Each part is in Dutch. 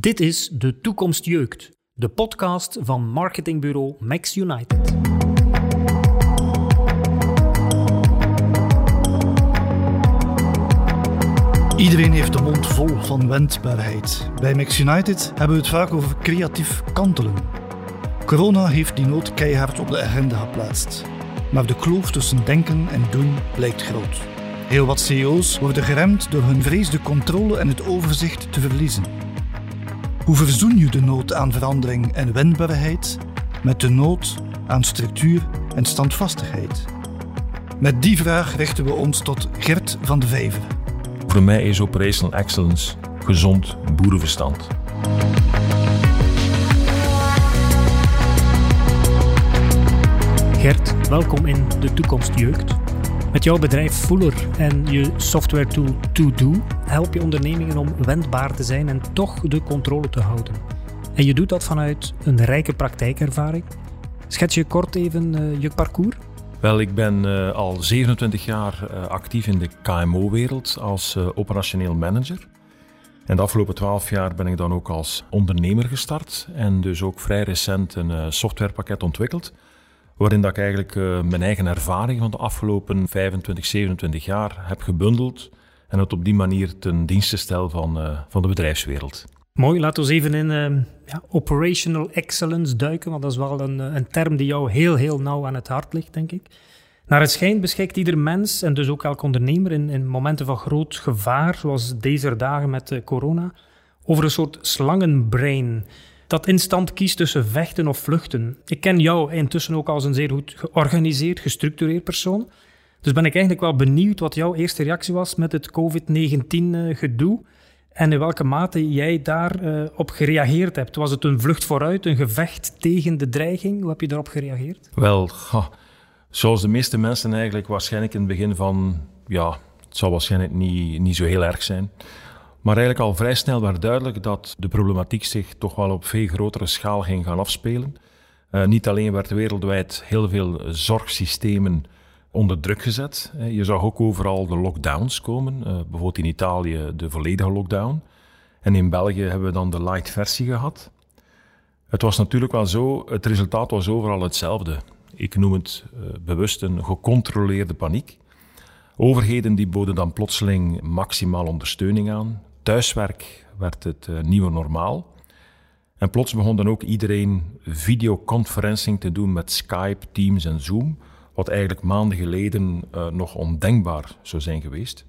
Dit is De Toekomst Jeukt, de podcast van marketingbureau Max United. Iedereen heeft de mond vol van wendbaarheid. Bij Max United hebben we het vaak over creatief kantelen. Corona heeft die nood keihard op de agenda geplaatst. Maar de kloof tussen denken en doen blijkt groot. Heel wat CEO's worden geremd door hun vrees de controle en het overzicht te verliezen. Hoe verzoen je de nood aan verandering en wendbaarheid met de nood aan structuur en standvastigheid? Met die vraag richten we ons tot Gert van de Vijver. Voor mij is operational excellence gezond boerenverstand. Gert, welkom in De Toekomst Jeukt. Met jouw bedrijf Fuller en je software tool To-Do help je ondernemingen om wendbaar te zijn en toch de controle te houden. En je doet dat vanuit een rijke praktijkervaring. Schets je kort even uh, je parcours? Wel, ik ben uh, al 27 jaar uh, actief in de KMO-wereld als operationeel manager. En de afgelopen 12 jaar ben ik dan ook als ondernemer gestart en dus ook vrij recent een softwarepakket ontwikkeld waarin dat ik eigenlijk mijn eigen ervaring van de afgelopen 25, 27 jaar heb gebundeld en het op die manier ten dienste stel van, uh, van de bedrijfswereld. Mooi, laten we even in uh, ja, operational excellence duiken, want dat is wel een, een term die jou heel, heel nauw aan het hart ligt, denk ik. Naar het schijnt beschikt ieder mens en dus ook elk ondernemer in, in momenten van groot gevaar, zoals deze dagen met corona, over een soort slangenbrein dat instant kiest tussen vechten of vluchten. Ik ken jou intussen ook als een zeer goed georganiseerd, gestructureerd persoon. Dus ben ik eigenlijk wel benieuwd wat jouw eerste reactie was met het COVID-19-gedoe. En in welke mate jij daarop uh, op gereageerd hebt. Was het een vlucht vooruit, een gevecht tegen de dreiging? Hoe heb je daarop gereageerd? Wel, zoals de meeste mensen eigenlijk waarschijnlijk in het begin van... Ja, het zal waarschijnlijk niet, niet zo heel erg zijn. Maar eigenlijk al vrij snel werd duidelijk dat de problematiek zich toch wel op veel grotere schaal ging gaan afspelen. Uh, niet alleen werd wereldwijd heel veel zorgsystemen onder druk gezet. Je zag ook overal de lockdowns komen. Uh, bijvoorbeeld in Italië de volledige lockdown. En in België hebben we dan de light versie gehad. Het was natuurlijk wel zo, het resultaat was overal hetzelfde. Ik noem het uh, bewust een gecontroleerde paniek. Overheden die boden dan plotseling maximaal ondersteuning aan thuiswerk werd het uh, nieuwe normaal. En plots begon dan ook iedereen videoconferencing te doen met Skype, Teams en Zoom, wat eigenlijk maanden geleden uh, nog ondenkbaar zou zijn geweest.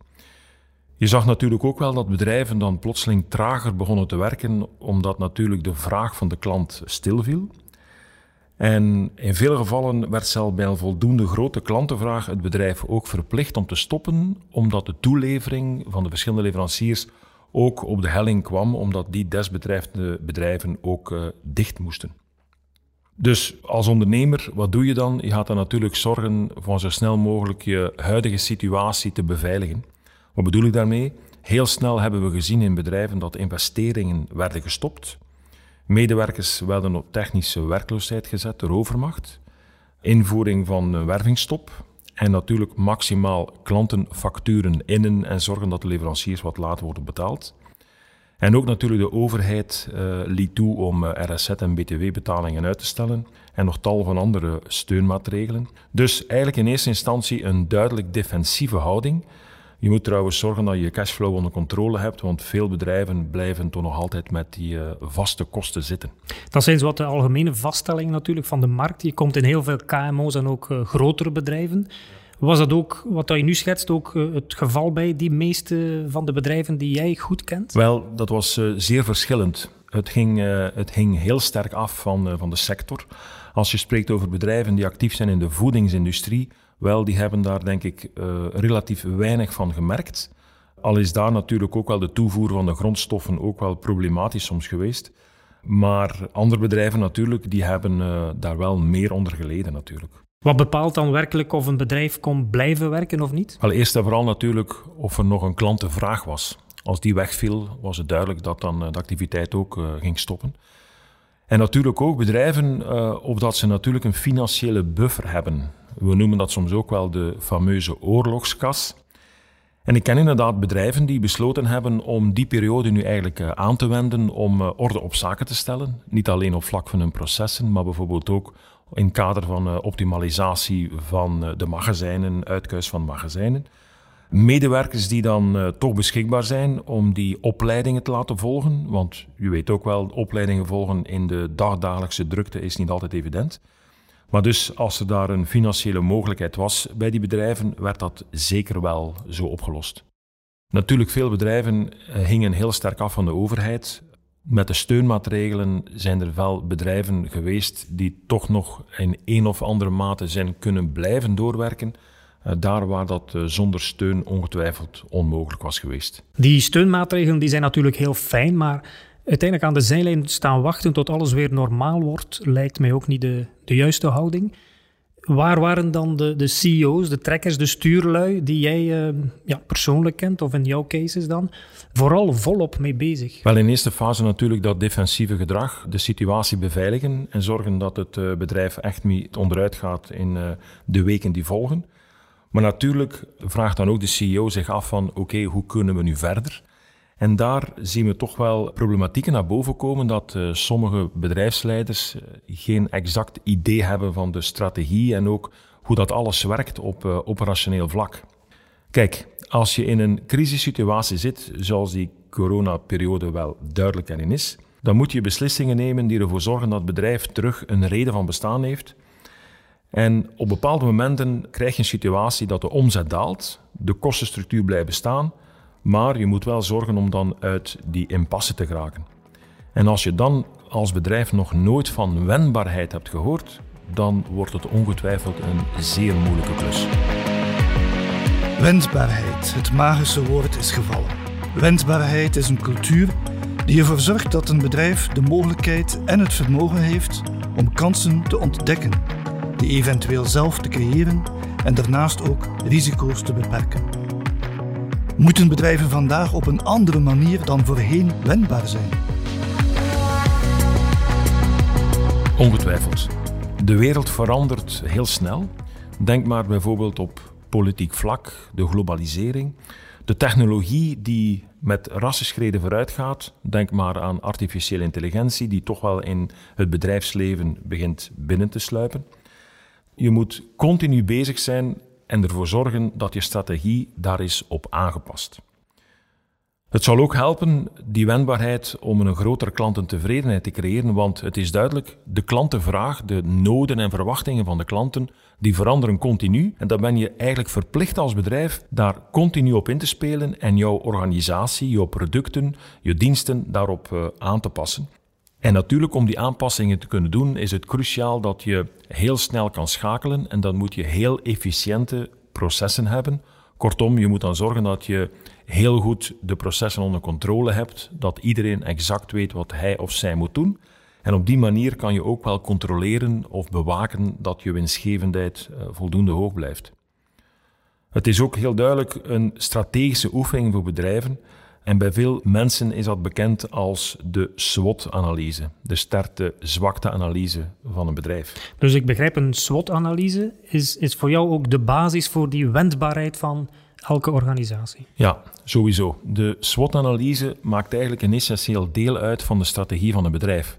Je zag natuurlijk ook wel dat bedrijven dan plotseling trager begonnen te werken, omdat natuurlijk de vraag van de klant stilviel. En in veel gevallen werd zelfs bij een voldoende grote klantenvraag het bedrijf ook verplicht om te stoppen, omdat de toelevering van de verschillende leveranciers ook op de helling kwam, omdat die desbetreffende bedrijven ook uh, dicht moesten. Dus als ondernemer, wat doe je dan? Je gaat dan natuurlijk zorgen van zo snel mogelijk je huidige situatie te beveiligen. Wat bedoel ik daarmee? Heel snel hebben we gezien in bedrijven dat investeringen werden gestopt. Medewerkers werden op technische werkloosheid gezet door overmacht. Invoering van wervingsstop, en natuurlijk maximaal klantenfacturen innen en zorgen dat de leveranciers wat later worden betaald. En ook natuurlijk de overheid uh, liet toe om eh, RSZ en BTW-betalingen uit te stellen en nog tal van andere steunmaatregelen. Dus eigenlijk in eerste instantie een duidelijk defensieve houding. Je moet trouwens zorgen dat je je cashflow onder controle hebt, want veel bedrijven blijven toch nog altijd met die uh, vaste kosten zitten. Dat zijn wat de algemene vaststellingen natuurlijk van de markt. Je komt in heel veel KMO's en ook grotere bedrijven. Was dat ook, wat je nu schetst, ook uh, het geval bij die meeste van de bedrijven die jij goed kent? Wel, dat was zeer verschillend. Het ging, het hing heel sterk af van, van de sector. Als je spreekt over bedrijven die actief zijn in de voedingsindustrie, wel, die hebben daar denk ik relatief weinig van gemerkt. Al is daar natuurlijk ook wel de toevoer van de grondstoffen ook wel problematisch soms geweest. Maar andere bedrijven natuurlijk, die hebben daar wel meer onder geleden natuurlijk. Wat bepaalt dan werkelijk of een bedrijf kon blijven werken of niet? Eerst en vooral natuurlijk of er nog een klantenvraag was. Als die wegviel, was het duidelijk dat dan de activiteit ook uh, ging stoppen. En natuurlijk ook bedrijven, uh, of dat ze natuurlijk een financiële buffer hebben. We noemen dat soms ook wel de fameuze oorlogskas. En ik ken inderdaad bedrijven die besloten hebben om die periode nu eigenlijk eh, aan te wenden om eh, orde op zaken te stellen. Niet alleen op vlak van hun processen, maar bijvoorbeeld ook in het kader van eh, optimalisatie van de magazijnen, uitkuis van magazijnen. Medewerkers die dan toch beschikbaar zijn om die opleidingen te laten volgen. Want u weet ook wel, opleidingen volgen in de dagdagelijkse drukte is niet altijd evident. Maar dus als er daar een financiële mogelijkheid was bij die bedrijven, werd dat zeker wel zo opgelost. Natuurlijk, veel bedrijven eh, hingen heel sterk af van de overheid. Met de steunmaatregelen zijn er wel bedrijven geweest die toch nog in een of andere mate zijn kunnen blijven doorwerken. Eh, daar waar dat eh, zonder steun ongetwijfeld onmogelijk was geweest. Die steunmaatregelen die zijn natuurlijk heel fijn, maar uiteindelijk aan de zijlijn staan wachten tot alles weer normaal wordt, lijkt mij ook niet de, de juiste houding. Waar waren dan de, de CEO's, de trekkers, de stuurlui die jij uh, ja, persoonlijk kent, of in jouw cases dan, vooral volop mee bezig? Wel, in eerste fase natuurlijk dat defensieve gedrag, de situatie beveiligen en zorgen dat het uh, bedrijf echt niet onderuit gaat in uh, de weken die volgen. Maar natuurlijk vraagt dan ook de CEO zich af van oké, hoe kunnen we nu verder? En daar zien we toch wel problematieken naar boven komen dat uh, sommige bedrijfsleiders uh, geen exact idee hebben van de strategie en ook hoe dat alles werkt op uh, operationeel vlak. Kijk, als je in een crisissituatie zit, zoals die coronaperiode wel duidelijk erin is, dan moet je beslissingen nemen die ervoor zorgen dat het bedrijf terug een reden van bestaan heeft. En op bepaalde momenten krijg je een situatie dat de omzet daalt, de kostenstructuur blijft bestaan, maar je moet wel zorgen om dan uit die impasse te geraken. En als je dan als bedrijf nog nooit van wendbaarheid hebt gehoord, dan wordt het ongetwijfeld een zeer moeilijke klus. Wendbaarheid, het magische woord is gevallen. Wendbaarheid is een cultuur die ervoor zorgt dat een bedrijf de mogelijkheid en het vermogen heeft om kansen te ontdekken, die eventueel zelf te creëren en daarnaast ook risico's te beperken. Moeten bedrijven vandaag op een andere manier dan voorheen wendbaar zijn? Ongetwijfeld. De wereld verandert heel snel. Denk maar bijvoorbeeld op politiek vlak, de globalisering. De technologie die met rassenschreden vooruit gaat, denk maar aan artificiële intelligentie, die toch wel in het bedrijfsleven begint binnen te sluipen. Je moet continu bezig zijn en ervoor zorgen dat je strategie daar is op aangepast. Het zal ook helpen, die wendbaarheid, om een grotere klantentevredenheid te creëren, want het is duidelijk, de klantenvraag, de noden en verwachtingen van de klanten, die veranderen continu. En dan ben je eigenlijk verplicht als bedrijf daar continu op in te spelen en jouw organisatie, jouw producten, je diensten daarop uh, aan te passen. En natuurlijk, om die aanpassingen te kunnen doen, is het cruciaal dat je heel snel kan schakelen en dan moet je heel efficiënte processen hebben. Kortom, je moet dan zorgen dat je heel goed de processen onder controle hebt, dat iedereen exact weet wat hij of zij moet doen. En op die manier kan je ook wel controleren of bewaken dat je winstgevendheid eh, voldoende hoog blijft. Het is ook heel duidelijk een strategische oefening voor bedrijven en bij veel mensen is dat bekend als de SWOT-analyse, de sterkte-zwakte-analyse van een bedrijf. Dus ik begrijp, een SWOT-analyse is, is voor jou ook de basis voor die wendbaarheid van elke organisatie? Ja, sowieso. De SWOT-analyse maakt eigenlijk een essentieel deel uit van de strategie van een bedrijf.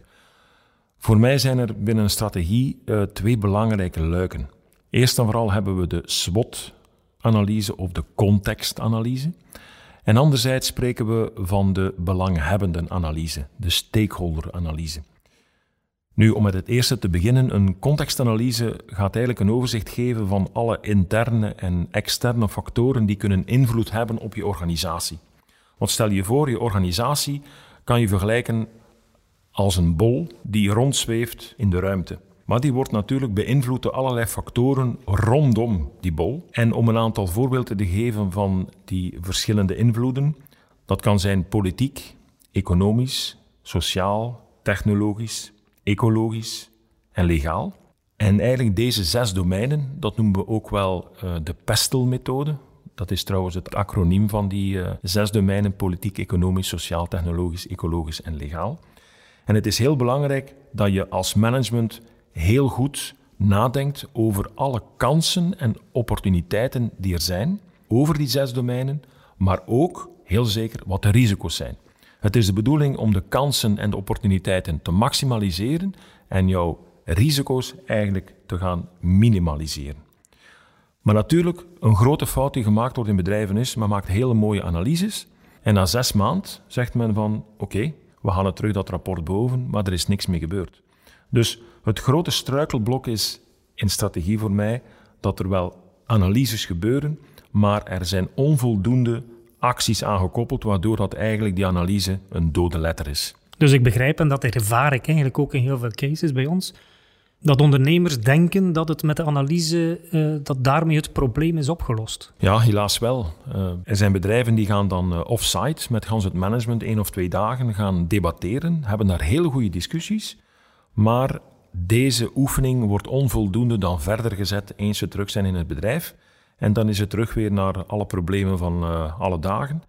Voor mij zijn er binnen een strategie uh, twee belangrijke luiken. Eerst en vooral hebben we de SWOT-analyse of de contextanalyse. En anderzijds spreken we van de belanghebbenden-analyse, de stakeholder-analyse. Nu, om met het eerste te beginnen, een contextanalyse gaat eigenlijk een overzicht geven van alle interne en externe factoren die kunnen invloed hebben op je organisatie. Want stel je voor, je organisatie kan je vergelijken als een bol die rondzweeft in de ruimte. Maar die wordt natuurlijk beïnvloed door allerlei factoren rondom die bol. En om een aantal voorbeelden te geven van die verschillende invloeden, dat kan zijn politiek, economisch, sociaal, technologisch, ecologisch en legaal. En eigenlijk deze zes domeinen, dat noemen we ook wel uh, de PESTEL-methode. Dat is trouwens het acroniem van die uh, zes domeinen: politiek, economisch, sociaal, technologisch, ecologisch en legaal. En het is heel belangrijk dat je als management heel goed nadenkt over alle kansen en opportuniteiten die er zijn over die zes domeinen, maar ook heel zeker wat de risico's zijn. Het is de bedoeling om de kansen en de opportuniteiten te maximaliseren en jouw risico's eigenlijk te gaan minimaliseren. Maar natuurlijk, een grote fout die gemaakt wordt in bedrijven is, men maakt hele mooie analyses en na zes maanden zegt men van oké, we halen terug dat rapport boven, maar er is niks mee gebeurd. Dus het grote struikelblok is in strategie voor mij dat er wel analyses gebeuren, maar er zijn onvoldoende acties aangekoppeld, waardoor dat eigenlijk die analyse een dode letter is. Dus ik begrijp, en dat ervaar ik eigenlijk ook in heel veel cases bij ons, dat ondernemers denken dat het met de analyse, uh, dat daarmee het probleem is opgelost. Ja, helaas wel. Uh, er zijn bedrijven die gaan dan uh, off-site met gans het management één of twee dagen gaan debatteren, hebben daar hele goede discussies, maar deze oefening wordt onvoldoende dan verder gezet eens ze terug zijn in het bedrijf. En dan is het terug weer naar alle problemen van alle dagen.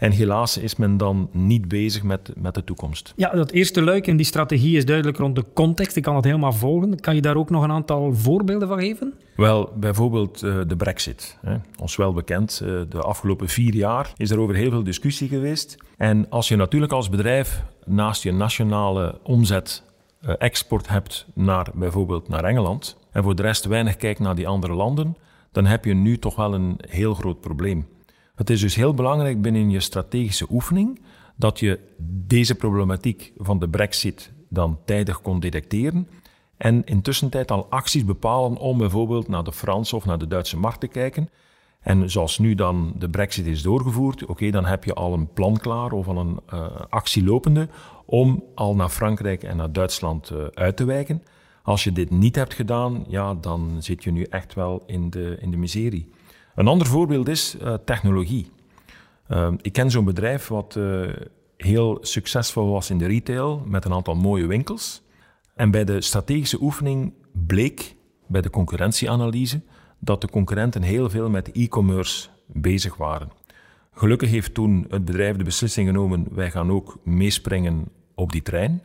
En helaas is men dan niet bezig met, met de toekomst. Ja, dat eerste luik in die strategie is duidelijk rond de context. Ik kan het helemaal volgen. Kan je daar ook nog een aantal voorbeelden van geven? Wel, bijvoorbeeld uh, de brexit. Hè. Ons wel bekend, uh, de afgelopen vier jaar is er over heel veel discussie geweest. En als je natuurlijk als bedrijf naast je nationale omzet export hebt naar bijvoorbeeld naar Engeland en voor de rest weinig kijkt naar die andere landen, dan heb je nu toch wel een heel groot probleem. Het is dus heel belangrijk binnen je strategische oefening dat je deze problematiek van de brexit dan tijdig kon detecteren en intussen tijd al acties bepalen om bijvoorbeeld naar de Franse of naar de Duitse markt te kijken. En zoals nu dan de brexit is doorgevoerd, oké, dan heb je al een plan klaar of al een uh, actie lopende om al naar Frankrijk en naar Duitsland uh, uit te wijken. Als je dit niet hebt gedaan, ja, dan zit je nu echt wel in de, in de miserie. Een ander voorbeeld is uh, technologie. Uh, ik ken zo'n bedrijf wat heel succesvol was in de retail met een aantal mooie winkels. En bij de strategische oefening bleek bij de concurrentieanalyse dat de concurrenten heel veel met e-commerce bezig waren. Gelukkig heeft toen het bedrijf de beslissing genomen: wij gaan ook meespringen op die trein.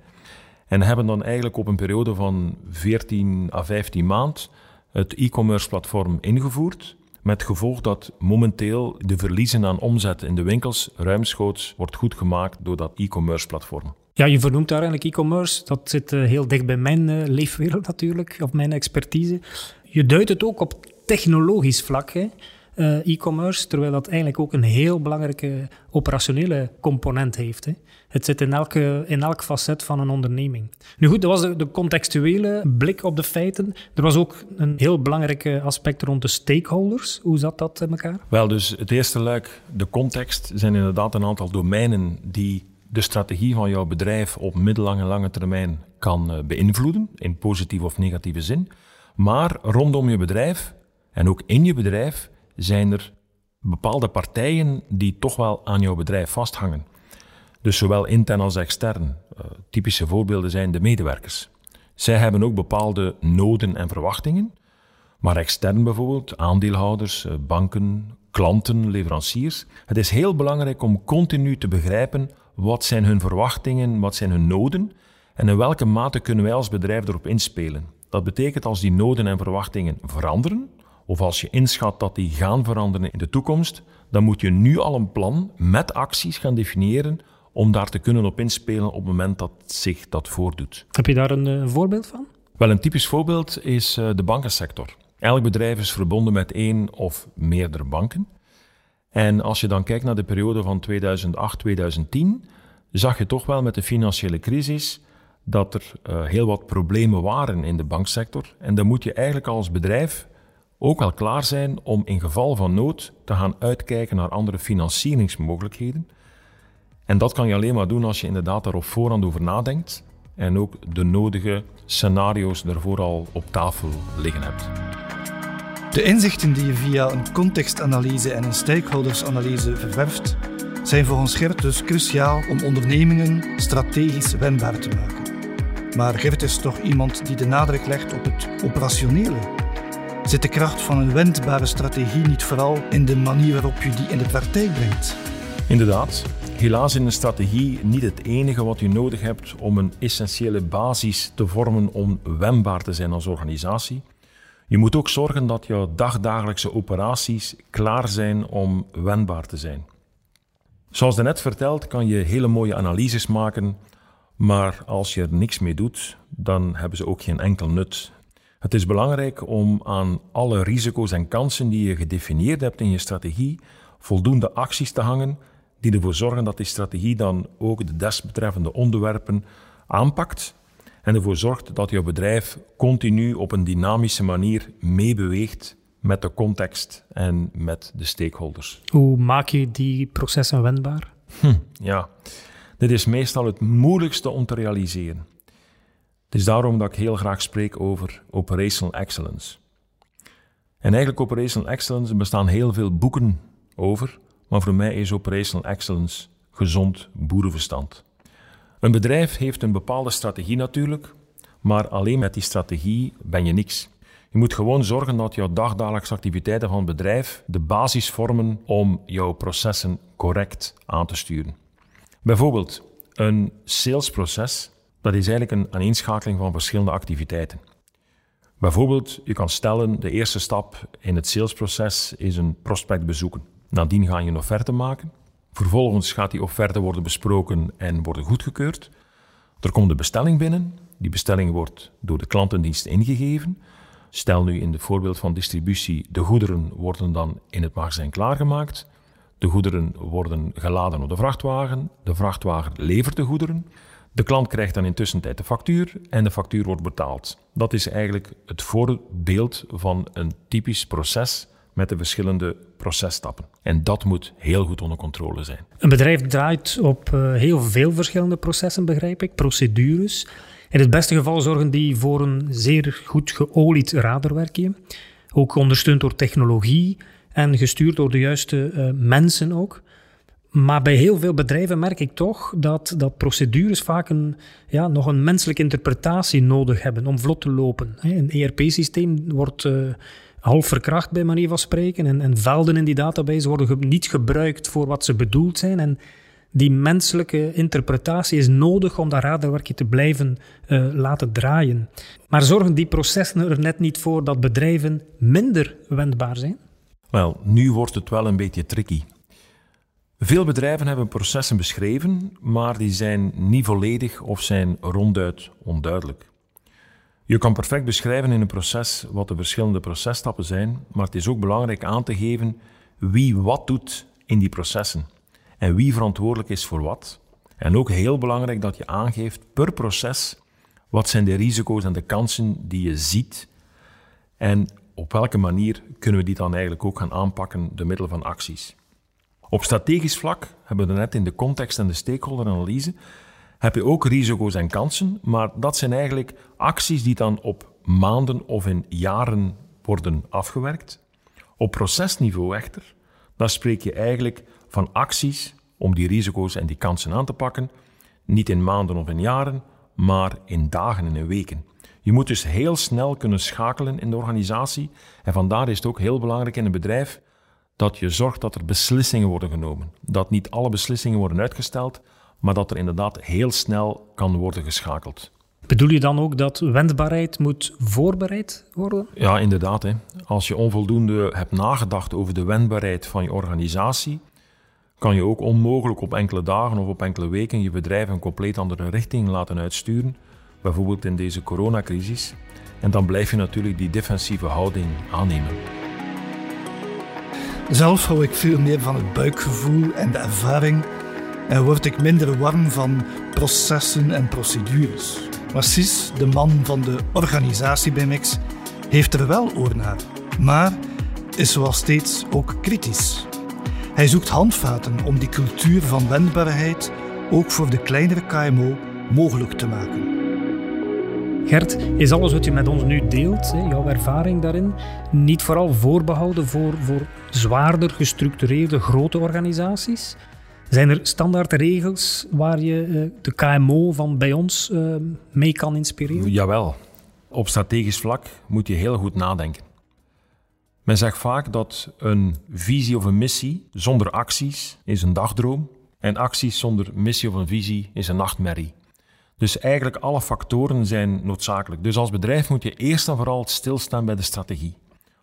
En hebben dan eigenlijk op een periode van 14 à 15 maand het e-commerce platform ingevoerd. Met gevolg dat momenteel de verliezen aan omzet in de winkels ruimschoots wordt goed gemaakt door dat e-commerce platform. Ja, je vernoemt daar eigenlijk e-commerce. Dat zit uh, heel dicht bij mijn uh, leefwereld natuurlijk, op mijn expertise. Je duidt het ook op technologisch vlak. Hè? uh, e-commerce, terwijl dat eigenlijk ook een heel belangrijke operationele component heeft. Hè. Het zit in, elke, in elk facet van een onderneming. Nu goed, dat was de, de, contextuele blik op de feiten. Er was ook een heel belangrijk aspect rond de stakeholders. Hoe zat dat in elkaar? Wel, dus het eerste luik, de context, zijn inderdaad een aantal domeinen die de strategie van jouw bedrijf op middellange en lange termijn kan uh, beïnvloeden, in positieve of negatieve zin. Maar rondom je bedrijf en ook in je bedrijf zijn er bepaalde partijen die toch wel aan jouw bedrijf vasthangen. Dus zowel intern als extern. Uh, typische voorbeelden zijn de medewerkers. Zij hebben ook bepaalde noden en verwachtingen. Maar extern bijvoorbeeld, aandeelhouders, uh, banken, klanten, leveranciers. Het is heel belangrijk om continu te begrijpen wat zijn hun verwachtingen, wat zijn hun noden en in welke mate kunnen wij als bedrijf erop inspelen. Dat betekent als die noden en verwachtingen veranderen, of als je inschat dat die gaan veranderen in de toekomst, dan moet je nu al een plan met acties gaan definiëren om daar te kunnen op inspelen op het moment dat zich dat voordoet. Heb je daar een uh, voorbeeld van? Wel, een typisch voorbeeld is uh, de bankensector. Elk bedrijf is verbonden met één of meerdere banken. En als je dan kijkt naar de periode van 2008-2010, zag je toch wel met de financiële crisis dat er uh, heel wat problemen waren in de banksector. En dan moet je eigenlijk als bedrijf ook wel klaar zijn om in geval van nood te gaan uitkijken naar andere financieringsmogelijkheden. En dat kan je alleen maar doen als je inderdaad daar op voorhand over nadenkt en ook de nodige scenario's ervoor al op tafel liggen hebt. De inzichten die je via een contextanalyse en een stakeholdersanalyse verwerft, zijn volgens Gert dus cruciaal om ondernemingen strategisch wendbaar te maken. Maar Gert is toch iemand die de nadruk legt op het operationele Zit de kracht van een wendbare strategie niet vooral in de manier waarop je die in de praktijk brengt? Inderdaad. Helaas is een strategie niet het enige wat je nodig hebt om een essentiële basis te vormen om wendbaar te zijn als organisatie. Je moet ook zorgen dat jouw dagdagelijkse operaties klaar zijn om wendbaar te zijn. Zoals net verteld, kan je hele mooie analyses maken, maar als je er niks mee doet, dan hebben ze ook geen enkel nut. Het is belangrijk om aan alle risico's en kansen die je gedefinieerd hebt in je strategie voldoende acties te hangen die ervoor zorgen dat die strategie dan ook de desbetreffende onderwerpen aanpakt en ervoor zorgt dat jouw bedrijf continu op een dynamische manier meebeweegt met de context en met de stakeholders. Hoe maak je die processen wendbaar? Hm, ja, dit is meestal het moeilijkste om te realiseren. Het is daarom dat ik heel graag spreek over operational excellence. En eigenlijk operational excellence bestaan heel veel boeken over, maar voor mij is operational excellence gezond boerenverstand. Een bedrijf heeft een bepaalde strategie natuurlijk, maar alleen met die strategie ben je niks. Je moet gewoon zorgen dat jouw dagdagelijkse activiteiten van het bedrijf de basis vormen om jouw processen correct aan te sturen. Bijvoorbeeld, een salesproces, dat is eigenlijk een aaneenschakeling van verschillende activiteiten. Bijvoorbeeld, je kan stellen, de eerste stap in het salesproces is een prospect bezoeken. Nadien ga je een offerte maken. Vervolgens gaat die offerte worden besproken en worden goedgekeurd. Er komt de bestelling binnen. Die bestelling wordt door de klantendienst ingegeven. Stel nu in het voorbeeld van distributie, de goederen worden dan in het magazijn klaargemaakt. De goederen worden geladen op de vrachtwagen. De vrachtwagen levert de goederen. De klant krijgt dan intussen tijd de factuur en de factuur wordt betaald. Dat is eigenlijk het voorbeeld van een typisch proces met de verschillende processtappen. En dat moet heel goed onder controle zijn. Een bedrijf draait op uh, heel veel verschillende processen, begrijp ik, procedures. In het beste geval zorgen die voor een zeer goed geolied radarwerkje. Ook ondersteund door technologie en gestuurd door de juiste uh, mensen ook. Maar bij heel veel bedrijven merk ik toch dat, dat procedures vaak een, ja, nog een menselijke interpretatie nodig hebben om vlot te lopen. Een ERP-systeem wordt uh, half verkracht bij manier van spreken en, en velden in die database worden niet gebruikt voor wat ze bedoeld zijn. En die menselijke interpretatie is nodig om dat radarwerkje te blijven uh, laten draaien. Maar zorgen die processen er net niet voor dat bedrijven minder wendbaar zijn? Wel, nu wordt het wel een beetje tricky. Veel bedrijven hebben processen beschreven, maar die zijn niet volledig of zijn ronduit onduidelijk. Je kan perfect beschrijven in een proces wat de verschillende processtappen zijn, maar het is ook belangrijk aan te geven wie wat doet in die processen en wie verantwoordelijk is voor wat. En ook heel belangrijk dat je aangeeft per proces wat zijn de risico's en de kansen die je ziet en op welke manier kunnen we die dan eigenlijk ook gaan aanpakken door middel van acties. Op strategisch vlak hebben we net in de context en de stakeholderanalyse heb je ook risico's en kansen, maar dat zijn eigenlijk acties die dan op maanden of in jaren worden afgewerkt. Op procesniveau echter, dan spreek je eigenlijk van acties om die risico's en die kansen aan te pakken, niet in maanden of in jaren, maar in dagen en in weken. Je moet dus heel snel kunnen schakelen in de organisatie en vandaar is het ook heel belangrijk in een bedrijf dat je zorgt dat er beslissingen worden genomen. Dat niet alle beslissingen worden uitgesteld, maar dat er inderdaad heel snel kan worden geschakeld. Bedoel je dan ook dat wendbaarheid moet voorbereid worden? Ja, inderdaad. Hè. Als je onvoldoende hebt nagedacht over de wendbaarheid van je organisatie, kan je ook onmogelijk op enkele dagen of op enkele weken je bedrijf een compleet andere richting laten uitsturen, bijvoorbeeld in deze coronacrisis. En dan blijf je natuurlijk die defensieve houding aannemen. Zelf hou ik veel meer van het buikgevoel en de ervaring en word ik minder warm van processen en procedures. Maar de man van de organisatie bij Mix, heeft er wel oor naar, maar is zoals steeds ook kritisch. Hij zoekt handvaten om die cultuur van wendbaarheid ook voor de kleinere KMO mogelijk te maken. Gert, is alles wat je met ons nu deelt, jouw ervaring daarin, niet vooral voorbehouden voor, voor zwaarder gestructureerde grote organisaties? Zijn er standaard regels waar je eh, de KMO van bij ons eh, mee kan inspireren? Jawel. Op strategisch vlak moet je heel goed nadenken. Men zegt vaak dat een visie of een missie zonder acties is een dagdroom en acties zonder missie of een visie is een nachtmerrie. Dus eigenlijk alle factoren zijn noodzakelijk. Dus als bedrijf moet je eerst en vooral stilstaan bij de strategie.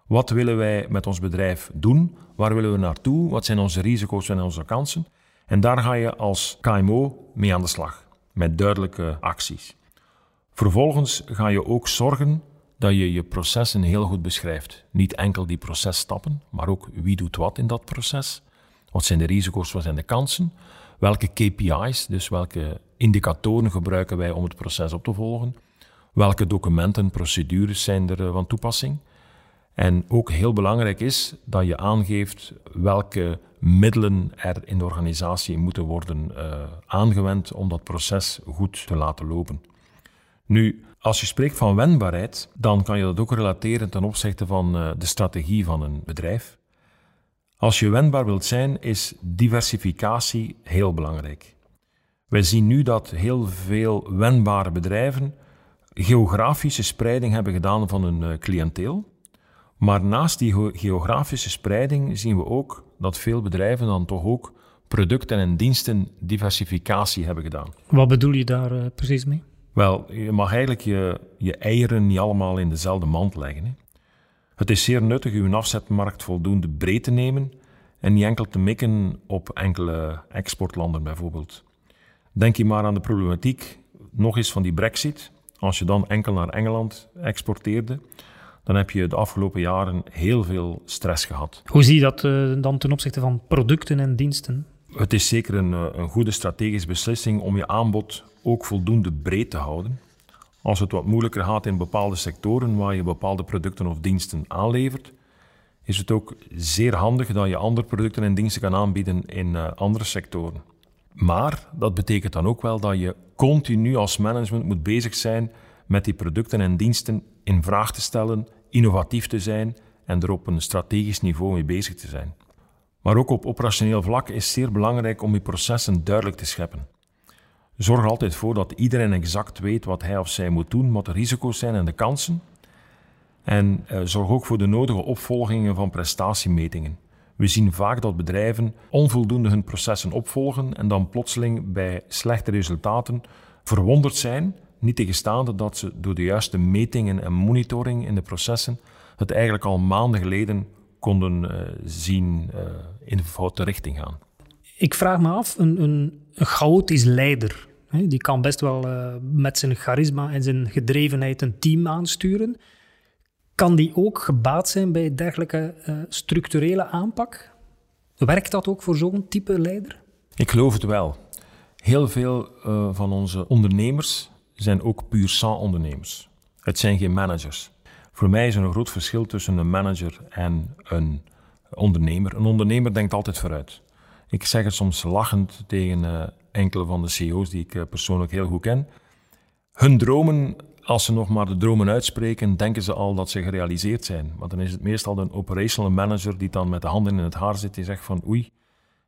Wat willen wij met ons bedrijf doen? Waar willen we naartoe? Wat zijn onze risico's en onze kansen? En daar ga je als KMO mee aan de slag, met duidelijke acties. Vervolgens ga je ook zorgen dat je je processen heel goed beschrijft. Niet enkel die processtappen, maar ook wie doet wat in dat proces. Wat zijn de risico's, wat zijn de kansen? Welke KPI's, dus welke indicatoren gebruiken wij om het proces op te volgen? Welke documenten, procedures zijn er eh, van toepassing? En ook heel belangrijk is dat je aangeeft welke middelen er in de organisatie moeten worden uh, aangewend om dat proces goed te laten lopen. Nu, als je spreekt van wendbaarheid, dan kan je dat ook relateren ten opzichte van uh, de strategie van een bedrijf. Als je wendbaar wilt zijn, is diversificatie heel belangrijk. Wij zien nu dat heel veel wendbare bedrijven geografische spreiding hebben gedaan van hun uh, cliënteel. Maar naast die geografische spreiding zien we ook dat veel bedrijven dan toch ook producten en diensten diversificatie hebben gedaan. Wat bedoel je daar uh, precies mee? Wel, je mag eigenlijk je, je eieren niet allemaal in dezelfde mand leggen. Hè. Het is zeer nuttig uw afzetmarkt voldoende breed te nemen en niet enkel te mikken op enkele exportlanden bijvoorbeeld. Denk je maar aan de problematiek nog eens van die brexit. Als je dan enkel naar Engeland exporteerde, dan heb je de afgelopen jaren heel veel stress gehad. Hoe zie je dat uh, dan ten opzichte van producten en diensten? Het is zeker een, eh, een goede strategische beslissing om je aanbod ook voldoende breed te houden. Als het wat moeilijker gaat in bepaalde sectoren waar je bepaalde producten of diensten aanlevert, is het ook zeer handig dat je andere producten en diensten kan aanbieden in uh, andere sectoren. Maar dat betekent dan ook wel dat je continu als management moet bezig zijn met die producten en diensten in vraag te stellen, innovatief te zijn en er op een strategisch niveau mee bezig te zijn. Maar ook op operationeel vlak is zeer belangrijk om je processen duidelijk te scheppen. Zorg er altijd voor dat iedereen exact weet wat hij of zij moet doen, wat de risico's zijn en de kansen. En eh, zorg ook voor de nodige opvolgingen van prestatiemetingen. We zien vaak dat bedrijven onvoldoende hun processen opvolgen en dan plotseling bij slechte resultaten verwonderd zijn niet tegenstaan dat ze door de juiste metingen en monitoring in de processen het eigenlijk al maanden geleden konden uh, zien uh, in de foute richting gaan. Ik vraag me af, een, een, chaotisch leider, hè, die kan best wel uh, met zijn charisma en zijn gedrevenheid een team aansturen. Kan die ook gebaat zijn bij dergelijke structurele aanpak? Werkt dat ook voor zo'n type leider? Ik geloof het wel. Heel veel van onze ondernemers zijn ook puur sans ondernemers. Het zijn geen managers. Voor mij is er een groot verschil tussen een manager en een ondernemer. Een ondernemer denkt altijd vooruit. Ik zeg het soms lachend tegen uh, enkele van de CEO's die ik persoonlijk heel goed ken. Hun dromen, als ze nog maar de dromen uitspreken, denken ze al dat ze gerealiseerd zijn. Maar dan is het meestal een operational manager die dan met de handen in het haar zit en zegt van oei,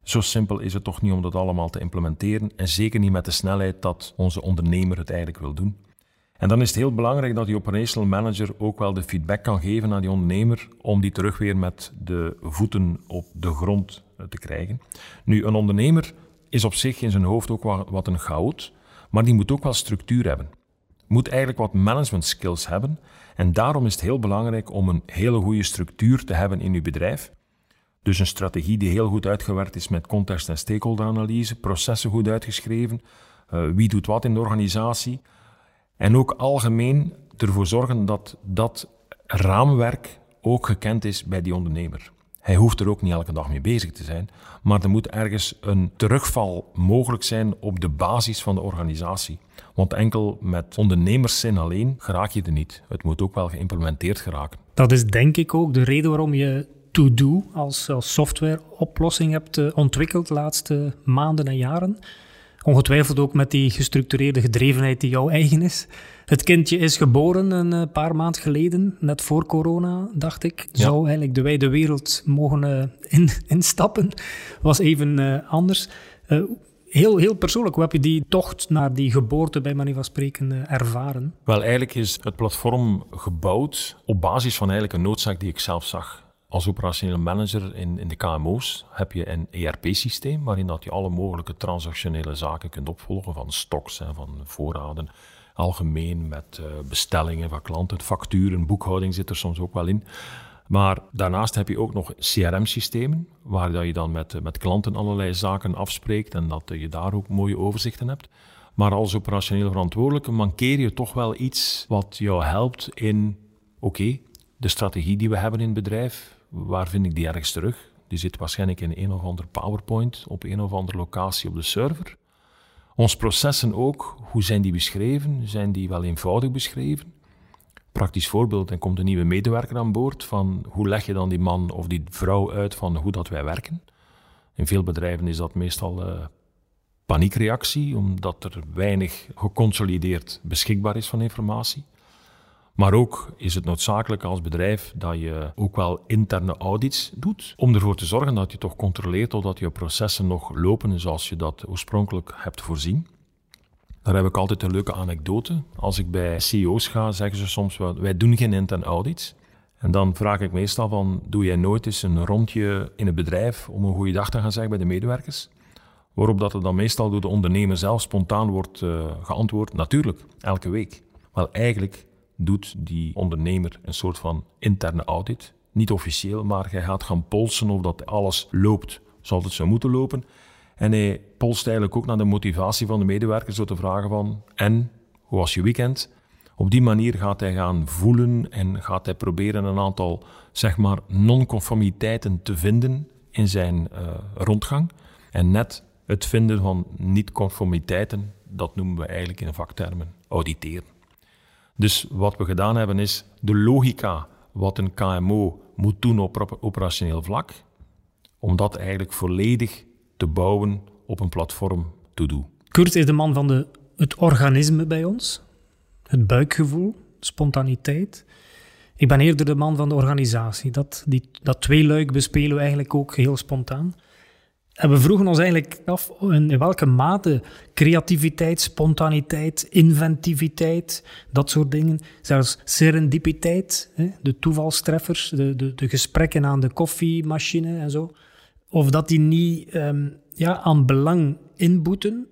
zo simpel is het toch niet om dat allemaal te implementeren en zeker niet met de snelheid dat onze ondernemer het eigenlijk wil doen. En dan is het heel belangrijk dat die operational manager ook wel de feedback kan geven aan die ondernemer om die terug weer met de voeten op de grond eh, te krijgen. Nu, een ondernemer is op zich in zijn hoofd ook wat een chaot, maar die moet ook wel structuur hebben. Moet eigenlijk wat management skills hebben en daarom is het heel belangrijk om een hele goede structuur te hebben in uw bedrijf dus een strategie die heel goed uitgewerkt is met context- en stakeholderanalyse, processen goed uitgeschreven, uh, wie doet wat in de organisatie. En ook algemeen ervoor zorgen dat dat raamwerk ook gekend is bij die ondernemer. Hij hoeft er ook niet elke dag mee bezig te zijn, maar er moet ergens een terugval mogelijk zijn op de basis van de organisatie. Want enkel met ondernemerszin alleen geraak je er niet. Het moet ook wel geïmplementeerd geraken. Dat is denk ik ook de reden waarom je To-Do als, als softwareoplossing hebt uh, ontwikkeld de laatste maanden en jaren. Ongetwijfeld ook met die gestructureerde gedrevenheid die jou eigen is. Het kindje is geboren een eh, paar maanden geleden, net voor corona, dacht ik. Zou eigenlijk de wijde wereld mogen uh, in, instappen. Was even uh, anders. heel, heel persoonlijk, hoe heb je die tocht naar die geboorte bij manier van spreken ervaren? Wel, eigenlijk is het platform gebouwd op basis van eigenlijk een noodzaak die ik zelf zag als operationeel manager in, in de KMO's heb je een ERP-systeem waarin dat je alle mogelijke transactionele zaken kunt opvolgen, van stocks en van voorraden, algemeen met uh, bestellingen van klanten, facturen, boekhouding zit er soms ook wel in. Maar daarnaast heb je ook nog CRM-systemen, waar dat je dan met, met klanten allerlei zaken afspreekt en dat je daar ook mooie overzichten hebt. Maar als operationeel verantwoordelijke mankeer je toch wel iets wat jou helpt in, oké, de strategie die we hebben in het bedrijf, waar vind ik die ergens terug? Die zit waarschijnlijk in een of ander PowerPoint op een of andere locatie op de server. Ons processen ook, hoe zijn die beschreven? Zijn die wel eenvoudig beschreven? Praktisch voorbeeld, dan komt een nieuwe medewerker aan boord van hoe leg je dan die man of die vrouw uit van hoe dat wij werken? In veel bedrijven is dat meestal uh, paniekreactie, omdat er weinig geconsolideerd beschikbaar is van informatie. Maar ook is het noodzakelijk als bedrijf dat je ook wel interne audits doet. Om ervoor te zorgen dat je toch controleert of dat je processen nog lopen zoals je dat oorspronkelijk hebt voorzien. Daar heb ik altijd een leuke anekdote. Als ik bij CEO's ga, zeggen ze soms, wij doen geen interne audits. En dan vraag ik meestal van, doe jij nooit eens een rondje in het bedrijf om een goede dag te gaan zeggen bij de medewerkers? Waarop dat er dan meestal door de ondernemer zelf spontaan wordt uh, geantwoord, natuurlijk, elke week. Wel eigenlijk doet die ondernemer een soort van interne audit. Niet officieel, maar hij gaat gaan polsen of dat alles loopt zoals het zou moeten lopen. En hij polst eigenlijk ook naar de motivatie van de medewerkers door te vragen van en, hoe was je weekend? Op die manier gaat hij gaan voelen en gaat hij proberen een aantal, zeg maar, non-conformiteiten te vinden in zijn uh, rondgang. En net het vinden van niet-conformiteiten, dat noemen we eigenlijk in vaktermen auditeren. Dus wat we gedaan hebben is de logica wat een KMO moet doen op operationeel vlak, om dat eigenlijk volledig te bouwen op een platform to do. Kurt is de man van de, het organisme bij ons, het buikgevoel, spontaniteit. Ik ben eerder de man van de organisatie. Dat, die, dat tweeluik bespelen we eigenlijk ook heel spontaan. En we vroegen ons eigenlijk af in welke mate creativiteit, spontaniteit, inventiviteit, dat soort dingen, zelfs serendipiteit, de toevalstreffers, de, de, de gesprekken aan de koffiemachine en zo, of dat die niet um, ja, aan belang inboeten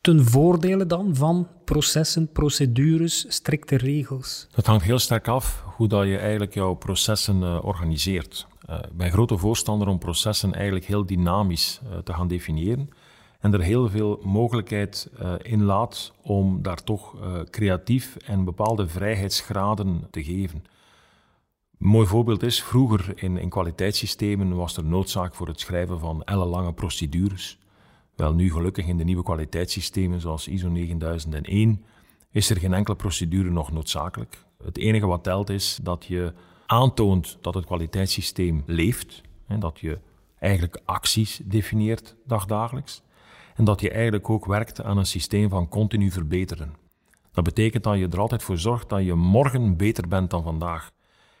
ten voordele dan van processen, procedures, strikte regels? Dat hangt heel sterk af hoe dat je eigenlijk jouw processen uh, organiseert. Uh, ik ben grote voorstander om processen eigenlijk heel dynamisch uh, te gaan definiëren en er heel veel mogelijkheid uh, in laat om daar toch creatief en bepaalde vrijheidsgraden te geven. Een mooi voorbeeld is, vroeger in, in kwaliteitssystemen was er noodzaak voor het schrijven van ellenlange procedures. Wel nu gelukkig in de nieuwe kwaliteitssystemen zoals ISO 9001 is er geen enkele procedure nog noodzakelijk. Het enige wat telt is dat je aantoont dat het kwaliteitssysteem leeft. En dat je eigenlijk acties definieert dagdagelijks. En dat je eigenlijk ook werkt aan een systeem van continu verbeteren. Dat betekent dat je er altijd voor zorgt dat je morgen beter bent dan vandaag.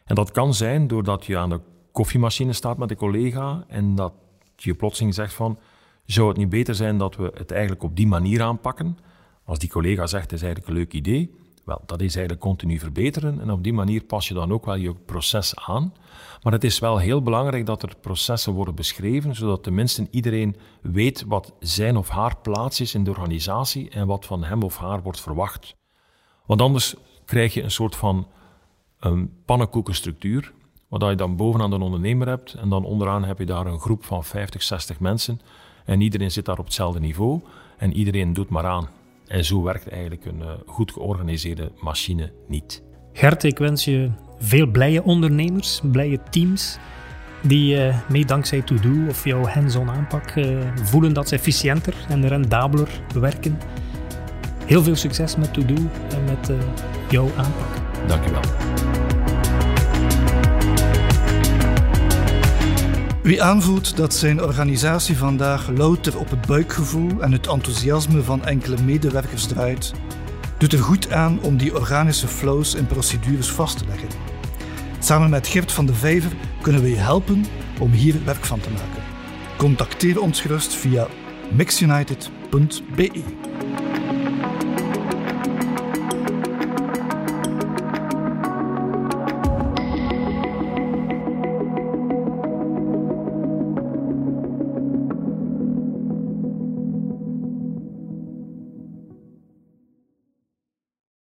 En dat kan zijn doordat je aan de koffiemachine staat met een collega en dat je plotseling zegt van, zou het niet beter zijn dat we het eigenlijk op die manier aanpakken? Als die collega zegt, het is eigenlijk een leuk idee, wel, dat is eigenlijk continu verbeteren en op die manier pas je dan ook wel je proces aan. Maar het is wel heel belangrijk dat er processen worden beschreven, zodat tenminste iedereen weet wat zijn of haar plaats is in de organisatie en wat van hem of haar wordt verwacht. Want anders krijg je een soort van een pannenkoekenstructuur, waar je dan bovenaan de ondernemer hebt en dan onderaan heb je daar een groep van 50, 60 mensen en iedereen zit daar op hetzelfde niveau en iedereen doet maar aan. En zo werkt eigenlijk een uh, goed georganiseerde machine niet. Gert, ik wens je veel blije ondernemers, blije teams, die uh, mee dankzij To-Do of jouw hands-on aanpak uh, voelen dat ze efficiënter en rendabeler werken. Heel veel succes met To-Do en met jouw aanpak. Dank Wie aanvoelt dat zijn organisatie vandaag louter op het buikgevoel en het enthousiasme van enkele medewerkers draait, doet er goed aan om die organische flows en procedures vast te leggen. Samen met Gert van de Vijver kunnen we je helpen om hier werk van te maken. Contacteer ons gerust via mixunited.be.